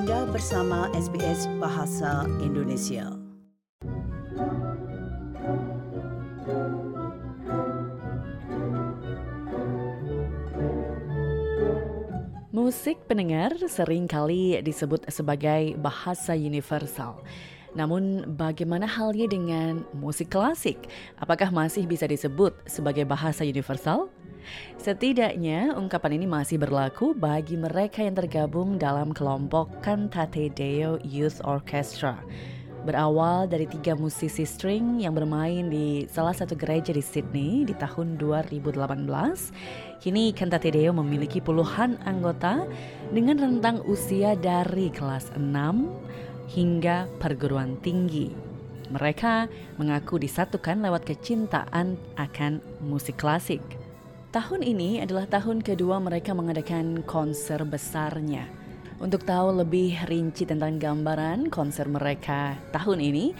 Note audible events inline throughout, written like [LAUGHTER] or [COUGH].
Anda bersama SBS Bahasa Indonesia. Musik pendengar sering kali disebut sebagai bahasa universal. Namun bagaimana halnya dengan musik klasik? Apakah masih bisa disebut sebagai bahasa universal? Setidaknya ungkapan ini masih berlaku bagi mereka yang tergabung dalam kelompok Cantate Deo Youth Orchestra. Berawal dari tiga musisi string yang bermain di salah satu gereja di Sydney di tahun 2018, kini Cantate Deo memiliki puluhan anggota dengan rentang usia dari kelas 6 hingga perguruan tinggi. Mereka mengaku disatukan lewat kecintaan akan musik klasik. Tahun ini adalah tahun kedua mereka mengadakan konser besarnya. Untuk tahu lebih rinci tentang gambaran konser mereka tahun ini,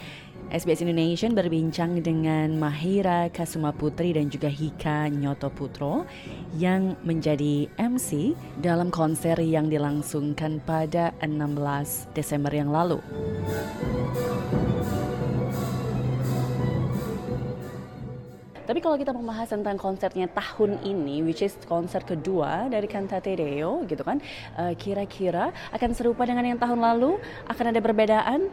SBS Indonesia berbincang dengan Mahira Kasuma Putri dan juga Hika Nyoto Putro yang menjadi MC dalam konser yang dilangsungkan pada 16 Desember yang lalu. Tapi kalau kita membahas tentang konsernya tahun ini, which is konser kedua dari Cantate Deo, gitu kan, uh, kira-kira akan serupa dengan yang tahun lalu? Akan ada perbedaan?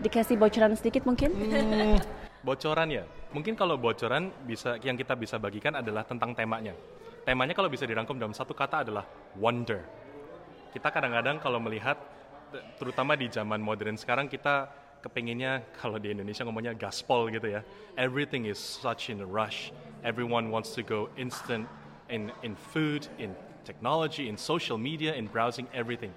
Dikasih bocoran sedikit mungkin? Hmm, [LAUGHS] bocoran ya. Mungkin kalau bocoran bisa yang kita bisa bagikan adalah tentang temanya. Temanya kalau bisa dirangkum dalam satu kata adalah wonder. Kita kadang-kadang kalau melihat, terutama di zaman modern sekarang kita kepenginnya kalau di Indonesia ngomongnya gaspol gitu ya. Everything is such in a rush. Everyone wants to go instant in in food, in technology, in social media, in browsing everything.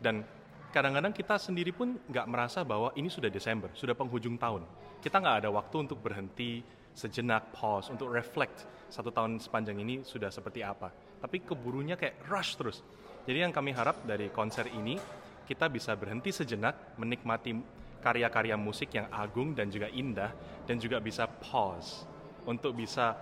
Dan kadang-kadang kita sendiri pun nggak merasa bahwa ini sudah Desember, sudah penghujung tahun. Kita nggak ada waktu untuk berhenti sejenak, pause, untuk reflect satu tahun sepanjang ini sudah seperti apa. Tapi keburunya kayak rush terus. Jadi yang kami harap dari konser ini, kita bisa berhenti sejenak, menikmati karya-karya musik yang agung dan juga indah dan juga bisa pause untuk bisa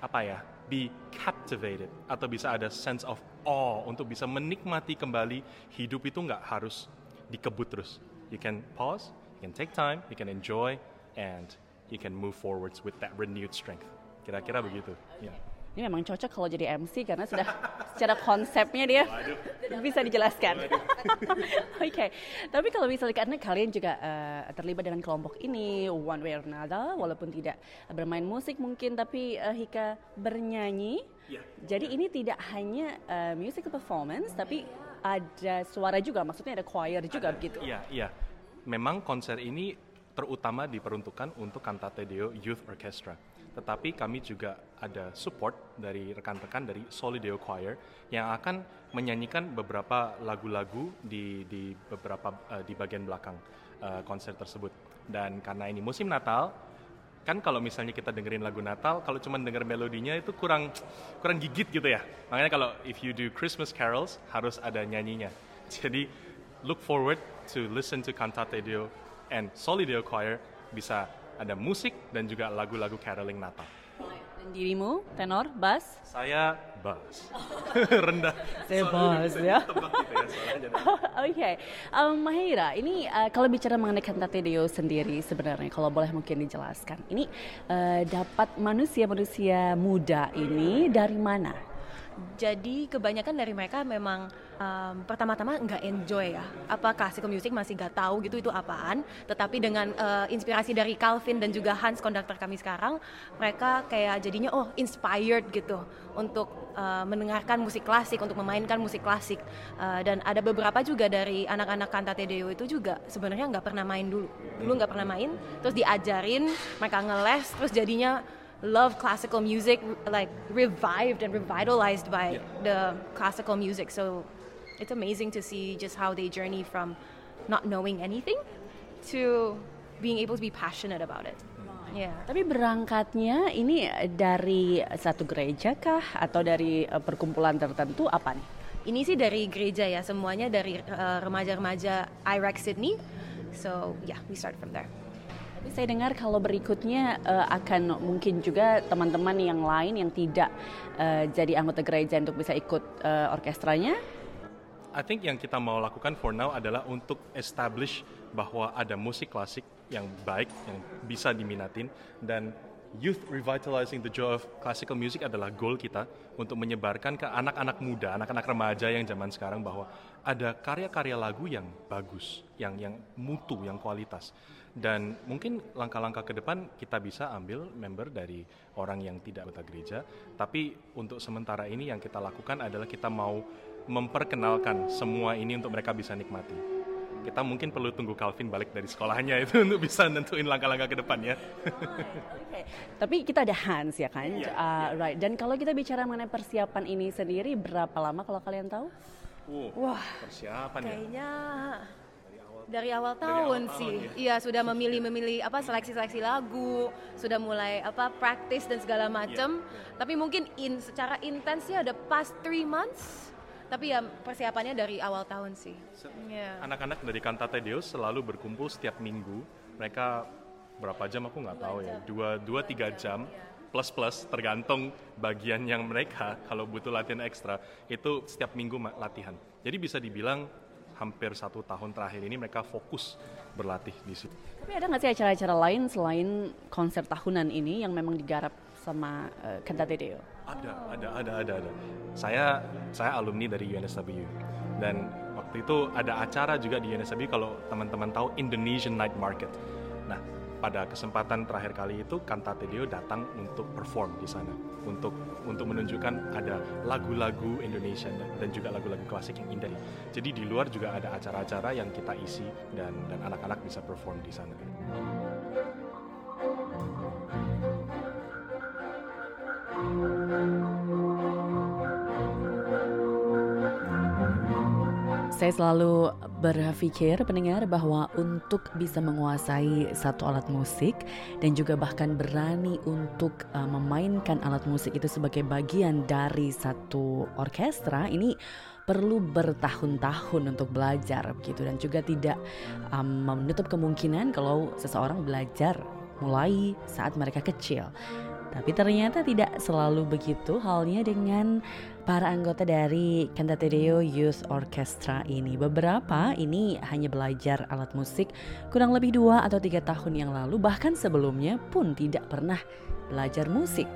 apa ya be captivated atau bisa ada sense of awe untuk bisa menikmati kembali hidup itu nggak harus dikebut terus. You can pause you can take time you can enjoy and you can move forwards with that renewed strength. Kira-kira begitu ya. Yeah ini memang cocok kalau jadi MC karena sudah [LAUGHS] secara konsepnya dia Waduh. bisa dijelaskan. [LAUGHS] Oke, okay. tapi kalau misalnya karena kalian juga uh, terlibat dengan kelompok ini one way or another, walaupun tidak bermain musik mungkin, tapi uh, Hika bernyanyi. Yeah. Jadi ini tidak hanya uh, musical performance, tapi ada suara juga, maksudnya ada choir juga ada, begitu. Iya, iya. Memang konser ini terutama diperuntukkan untuk Cantate Deo Youth Orchestra tetapi kami juga ada support dari rekan-rekan dari Solideo Choir yang akan menyanyikan beberapa lagu-lagu di, di beberapa uh, di bagian belakang uh, konser tersebut. Dan karena ini musim Natal, kan kalau misalnya kita dengerin lagu Natal, kalau cuma denger melodinya itu kurang kurang gigit gitu ya. Makanya kalau if you do Christmas carols harus ada nyanyinya. [LAUGHS] Jadi look forward to listen to Cantate Deo and Solideo Choir bisa ada musik dan juga lagu-lagu caroling Natal. Dan dirimu, tenor, bass? Saya bass. [LAUGHS] Rendah. Saya bass ya. Gitu ya [LAUGHS] Oke. Okay. Um, Mahira, ini uh, kalau bicara mengenai kantate Deo sendiri sebenarnya, kalau boleh mungkin dijelaskan. Ini uh, dapat manusia-manusia muda ini dari mana? Jadi kebanyakan dari mereka memang um, pertama-tama nggak enjoy ya. Apa classical music masih nggak tahu gitu itu apaan. Tetapi dengan uh, inspirasi dari Calvin dan juga Hans konduktor kami sekarang, mereka kayak jadinya oh inspired gitu untuk uh, mendengarkan musik klasik, untuk memainkan musik klasik. Uh, dan ada beberapa juga dari anak-anak Cantate Deo itu juga sebenarnya nggak pernah main dulu. Dulu nggak pernah main, terus diajarin, mereka ngeles, terus jadinya love classical music like revived and revitalized by yeah. the classical music so it's amazing to see just how they journey from not knowing anything to being able to be passionate about it. Yeah. Tapi berangkatnya ini dari satu gereja kah atau dari uh, perkumpulan tertentu apa nih? Ini sih dari gereja ya, semuanya dari uh, remaja-remaja uh, IREC Sydney. So yeah, we start from there. Saya dengar kalau berikutnya uh, akan mungkin juga teman-teman yang lain yang tidak uh, jadi anggota gereja untuk bisa ikut uh, orkestranya. I think yang kita mau lakukan for now adalah untuk establish bahwa ada musik klasik yang baik, yang bisa diminatin, dan youth revitalizing the joy of classical music adalah goal kita untuk menyebarkan ke anak-anak muda, anak-anak remaja yang zaman sekarang bahwa ada karya-karya lagu yang bagus, yang yang mutu, yang kualitas. Dan mungkin langkah-langkah ke depan kita bisa ambil member dari orang yang tidak anggota gereja, tapi untuk sementara ini yang kita lakukan adalah kita mau memperkenalkan semua ini untuk mereka bisa nikmati. Kita mungkin perlu tunggu Calvin balik dari sekolahnya itu [LAUGHS] untuk bisa nentuin langkah-langkah ke depannya. [LAUGHS] okay. Tapi kita ada Hans ya kan, yeah, uh, right? Dan kalau kita bicara mengenai persiapan ini sendiri, berapa lama kalau kalian tahu? Uh, Wah, persiapan ya. kayaknya dari awal tahun awal sih. tahun, Iya, sudah memilih-memilih apa seleksi-seleksi lagu, sudah mulai apa practice dan segala macam. Tapi mungkin in secara intensnya ada past three months. Tapi ya persiapannya dari awal tahun sih. Iya. Anak-anak dari Cantate Deus selalu berkumpul setiap minggu. Mereka berapa jam aku nggak tahu ya, dua dua tiga jam plus plus tergantung bagian yang mereka [LAUGHS] kalau butuh latihan ekstra itu setiap minggu latihan. Jadi bisa dibilang hampir satu tahun terakhir ini mereka fokus berlatih di situ. Tapi ada nggak sih acara-acara lain selain konser tahunan ini yang memang digarap sama uh, Cantate Deo? Ada, ada, ada, ada, ada. Saya saya alumni dari UNSW dan waktu itu ada acara juga di UNSW kalau teman-teman tahu Indonesian Night Market. Nah, pada kesempatan terakhir kali itu Cantate Deo datang untuk perform di sana untuk untuk menunjukkan ada lagu-lagu Indonesia dan, dan juga lagu-lagu klasik yang indah. Jadi di luar juga ada acara-acara yang kita isi dan dan anak-anak bisa perform di sana. Saya selalu berpikir pendengar bahwa untuk bisa menguasai satu alat musik dan juga bahkan berani untuk uh, memainkan alat musik itu sebagai bagian dari satu orkestra ini perlu bertahun-tahun untuk belajar begitu dan juga tidak um, menutup kemungkinan kalau seseorang belajar mulai saat mereka kecil. Tapi ternyata tidak selalu begitu halnya dengan para anggota dari Cantate Deo Youth Orchestra ini. Beberapa ini hanya belajar alat musik kurang lebih dua atau tiga tahun yang lalu, bahkan sebelumnya pun tidak pernah belajar musik.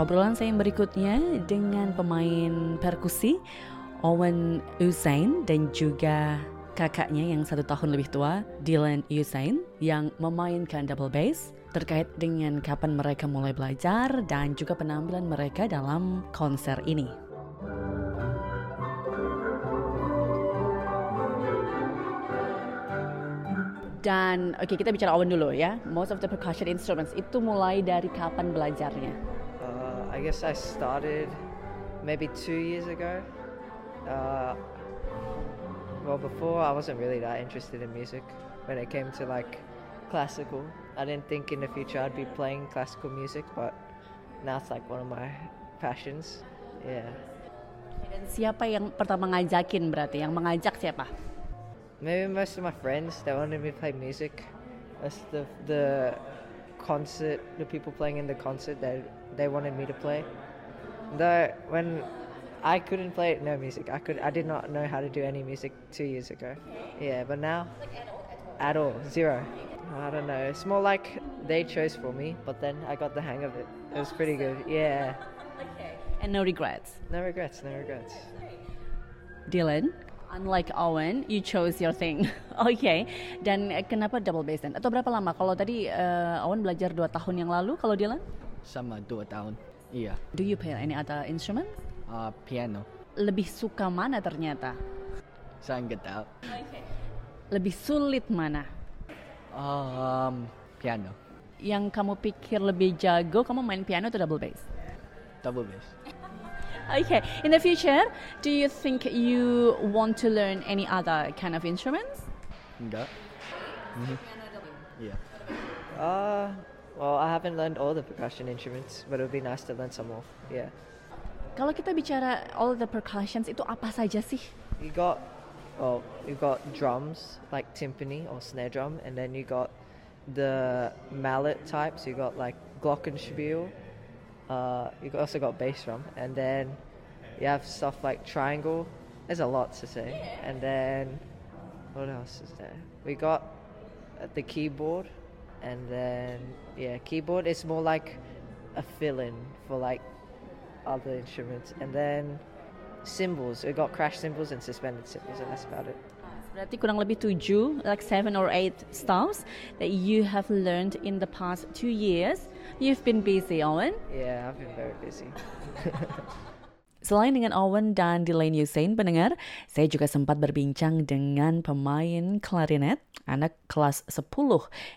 Obrolan saya yang berikutnya dengan pemain perkusi Owen Usain dan juga kakaknya yang satu tahun lebih tua, Dylan Usain, yang memainkan double bass terkait dengan kapan mereka mulai belajar dan juga penampilan mereka dalam konser ini. Dan oke okay, kita bicara Owen dulu ya. Most of the percussion instruments itu mulai dari kapan belajarnya? Uh, I guess I started maybe two years ago. Uh, well, before I wasn't really that interested in music. When it came to like classical, I didn't think in the future I'd be playing classical music, but now it's like one of my passions. Yeah. Dan siapa yang pertama ngajakin berarti? Yang mengajak siapa? Maybe most of my friends they wanted me to play music. That's the the concert, the people playing in the concert that they wanted me to play. Though when I couldn't play no music, I could I did not know how to do any music two years ago. Yeah, but now at all zero. I don't know. It's more like they chose for me, but then I got the hang of it. It was pretty good. Yeah. And no regrets. No regrets. No regrets. Dylan, unlike Owen, you chose your thing. Oke. [LAUGHS] Okay. Dan eh, kenapa double bass then? Atau berapa lama? Kalau tadi uh, Owen belajar dua tahun yang lalu, kalau Dylan? Sama dua tahun. Iya. Do you play any other instrument? Uh, piano. Lebih suka mana ternyata? Saya nggak tahu. Lebih sulit mana? Um, piano. Yang kamu pikir lebih jago, kamu main piano atau double bass? Double bass. Okay. In the future, do you think you want to learn any other kind of instruments? Enggak. Mhm. Iya. Uh, well, I haven't learned all the percussion instruments, but it would be nice to learn some more. Yeah. Kalau kita bicara all the percussions itu apa saja sih? You got, well, you got drums like timpani or snare drum, and then you got the mallet types. You got like glockenspiel. Uh, you also got bass drum, and then you have stuff like triangle, there's a lot to say. And then what else is there? We got uh, the keyboard, and then yeah, keyboard is more like a fill-in for like other instruments, and then cymbals. We got crash cymbals and suspended cymbals, and that's about it. Berarti kurang lebih tujuh, like seven or eight styles that you have learned in the past two years. You've been busy, Owen. Yeah, I've been very busy. [LAUGHS] Selain dengan Owen dan Delaney Hussein pendengar, saya juga sempat berbincang dengan pemain klarinet anak kelas 10,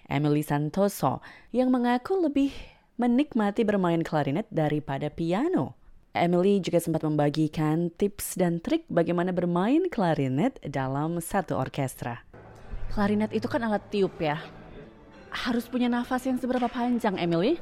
Emily Santoso, yang mengaku lebih menikmati bermain klarinet daripada piano. Emily juga sempat membagikan tips dan trik bagaimana bermain klarinet dalam satu orkestra. Klarinet itu kan alat tiup ya. Harus punya nafas yang seberapa panjang, Emily?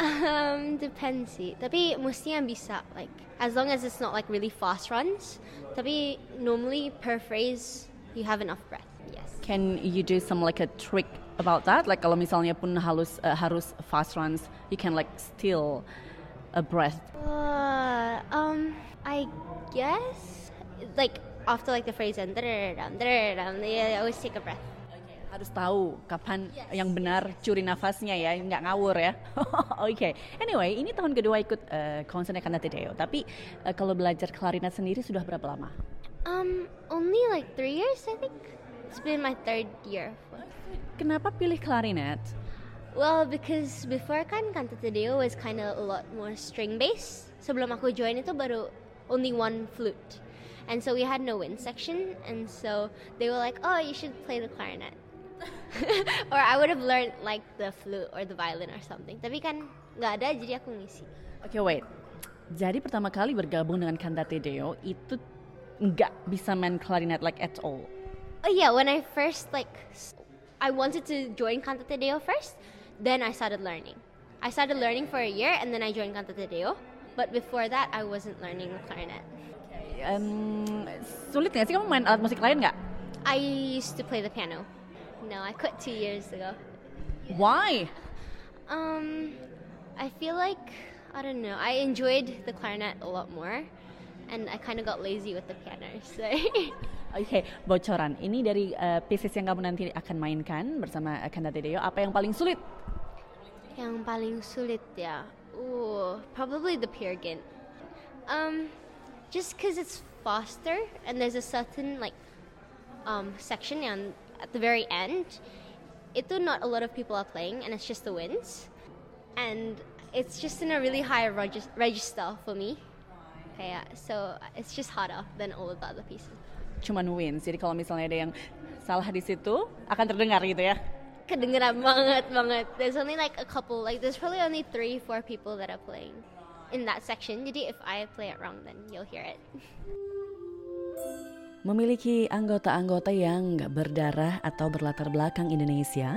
Um, depends sih. Tapi mestinya bisa like as long as it's not like really fast runs. Tapi normally per phrase you have enough breath. Yes. Can you do some like a trick about that? Like kalau misalnya pun harus uh, harus fast runs, you can like still a breath. Uh, um, I guess like after like the phrase and I always take a breath. Harus tahu kapan Yes. yang benar curi nafasnya ya, nggak ngawur ya. [LAUGHS] Oke. Anyway, ini tahun kedua ikut uh, konser Cantata Deo. Tapi uh, kalau belajar klarinet sendiri sudah berapa lama? Um, only like three years, I think. It's been my third year. Kenapa pilih klarinet? Well, because before kan Cantata Deo was kind of a lot more string based. Sebelum aku join itu baru only one flute. And so we had no wind section and so they were like, "Oh, you should play the clarinet." [LAUGHS] or I would have learned like the flute or the violin or something. Tapi kan nggak ada jadi aku ngisi. Oke, wait. Jadi pertama kali bergabung dengan Cantate Deo itu nggak bisa main klarinet like at all. Oh yeah, when I first like I wanted to join Cantata Deo first, then I started learning. I started learning for a year and then I joined Cantata Deo. But before that, I wasn't learning the clarinet. Em, sulit nggak sih kamu main alat musik lain nggak? I used to play the piano. No, I quit two years ago. Why? Um, I feel like I don't know. I enjoyed the clarinet a lot more, and I kind of got lazy with the piano. [LAUGHS] So Oke, bocoran. Ini dari uh, pieces yang kamu nanti akan mainkan bersama uh, Cantate Deo. Apa yang paling sulit? yang paling sulit ya, ooh, probably the peer. Um, just because it's faster and there's a certain like um, section yang at the very end, itu not a lot of people are playing and it's just the winds, and it's just in a really high regis- register for me. Kayak so it's just harder than all of the other pieces. Cuman wins. Jadi kalau misalnya ada yang salah di situ akan terdengar gitu ya. Kedengeran banget banget. There's only like a couple, like there's probably only three, four people that are playing in that section. Jadi if I play it wrong, then you'll hear it. Memiliki anggota-anggota yang berdarah atau berlatar belakang Indonesia,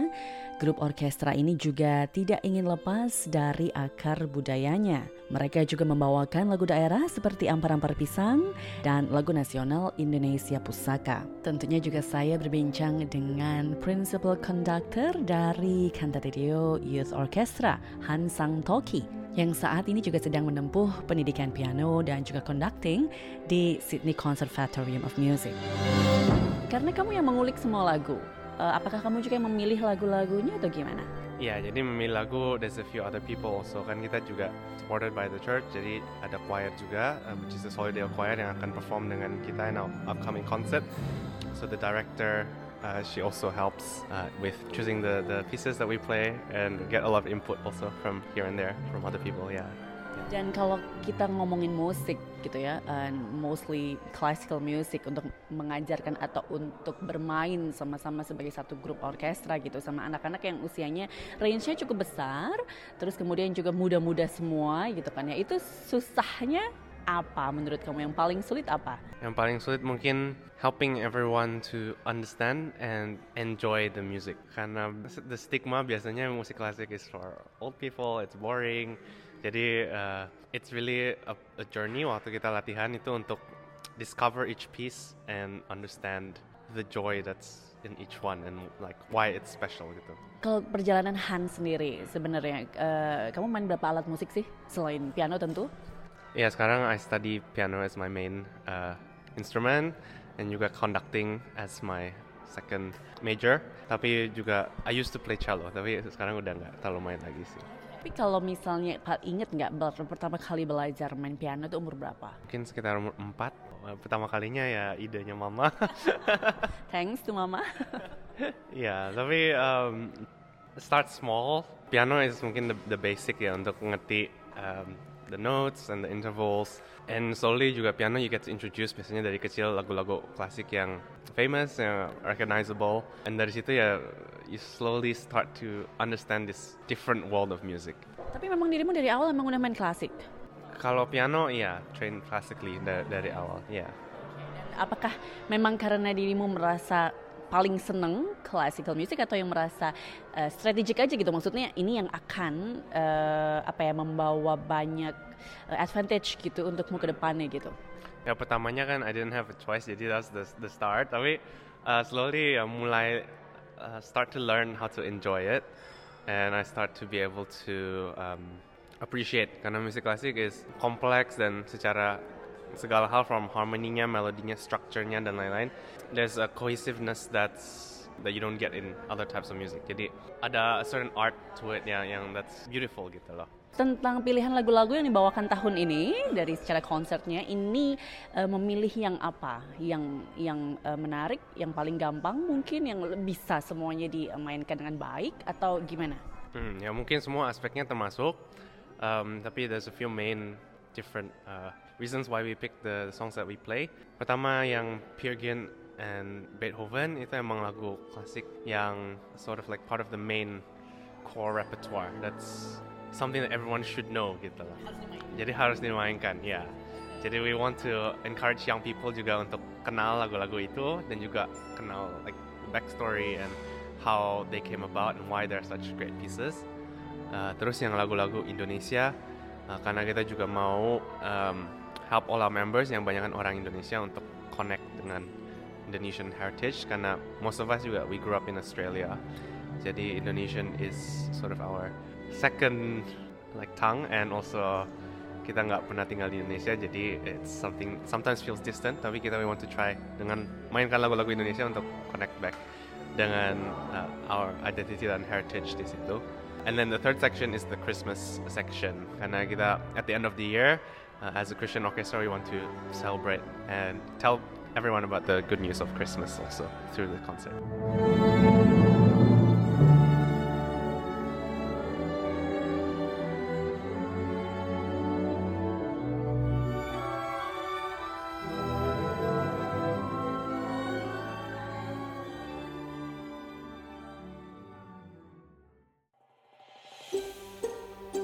grup orkestra ini juga tidak ingin lepas dari akar budayanya. Mereka juga membawakan lagu daerah seperti Ampar-Ampar Pisang dan lagu nasional Indonesia Pusaka. Tentunya juga saya berbincang dengan Principal Conductor dari Cantate Deo Youth Orchestra, Han Sang Toki yang saat ini juga sedang menempuh pendidikan piano dan juga conducting di Sydney Conservatorium of Music. Karena kamu yang mengulik semua lagu, eh, apakah kamu juga yang memilih lagu-lagunya atau gimana? Iya, jadi memilih lagu there's a few other people also kan kita juga supported by the church. Jadi ada choir juga, uh, which is the Solideo Choir yang akan perform dengan kita in our upcoming concert. So the director uh, she also helps uh, with choosing the the pieces that we play and get a lot of input also from here and there from other people. Yeah. Dan kalau kita ngomongin musik gitu ya, and mostly classical music untuk mengajarkan atau untuk bermain sama-sama sebagai satu grup orkestra gitu sama anak-anak yang usianya range-nya cukup besar, terus kemudian juga muda-muda semua gitu kan ya. Itu susahnya apa menurut kamu yang paling sulit apa? Yang paling sulit mungkin helping everyone to understand and enjoy the music. Karena the stigma biasanya musik klasik is for old people, it's boring. Jadi uh, it's really a, a journey waktu kita latihan itu untuk discover each piece and understand the joy that's in each one and like why it's special gitu. Kalau perjalanan Han sendiri sebenarnya eh, kamu main berapa alat musik sih selain piano tentu? Ya sekarang I study piano as my main uh, instrument and juga conducting as my second major. Tapi juga I used to play cello, tapi sekarang udah nggak terlalu main lagi sih. Tapi kalau misalnya Pak inget nggak pertama kali belajar main piano itu umur berapa? Mungkin sekitar umur 4. Pertama kalinya ya idenya mama. [LAUGHS] Thanks to mama. [LAUGHS] Ya, tapi um, start small. Piano is mungkin the, the basic ya untuk ngerti um, the notes and the intervals. And slowly juga piano you get to introduce biasanya dari kecil lagu-lagu klasik yang famous, yang recognizable. And dari situ ya you slowly start to understand this different world of music. Tapi memang dirimu dari awal emang udah main klasik. Kalau piano iya train classically dari, dari awal, ya. Apakah memang karena dirimu merasa paling seneng classical music atau yang merasa uh, strategik aja gitu? Maksudnya ini yang akan uh, apa ya membawa banyak uh, advantage gitu untukmu ke depannya gitu. Ya pertamanya kan I didn't have a choice jadi that's the the start. Tapi uh, slowly ya mulai uh, start to learn how to enjoy it. And I start to be able to um, appreciate. Karena musik klasik is kompleks dan secara segala hal from harmoninya, melodinya, structure-nya dan lain-lain. There's a cohesiveness that's that you don't get in other types of music. Jadi ada a certain art to it yang yang that's beautiful gitu loh. Tentang pilihan lagu-lagu yang dibawakan tahun ini dari secara konsernya ini uh, memilih yang apa? Yang yang uh, menarik, yang paling gampang mungkin yang bisa semuanya dimainkan dengan baik atau gimana? Hmm, ya mungkin semua aspeknya termasuk. Um, tapi there's a few main different uh, reasons why we pick the songs that we play. Pertama yang Peer Gynt and Beethoven itu emang lagu klasik yang sort of like part of the main core repertoire. That's something that everyone should know gitu loh. Jadi harus dimainkan, ya. Yeah. Jadi we want to encourage young people juga untuk kenal lagu-lagu itu dan juga kenal like the backstory and how they came about and why they're such great pieces. Uh, terus yang lagu-lagu Indonesia uh, karena kita juga mau um, help all our members yang banyak orang Indonesia untuk connect dengan Indonesian heritage karena most of us juga we grew up in Australia. Jadi Indonesian is sort of our second like tongue and also kita nggak pernah tinggal di Indonesia jadi it's something sometimes feels distant tapi kita we want to try dengan mainkan lagu-lagu Indonesia untuk connect back dengan uh, our identity dan heritage di situ. And then the third section is the Christmas section karena kita at the end of the year uh, as a Christian orchestra we want to celebrate and tell everyone about the good news of Christmas also through the concert.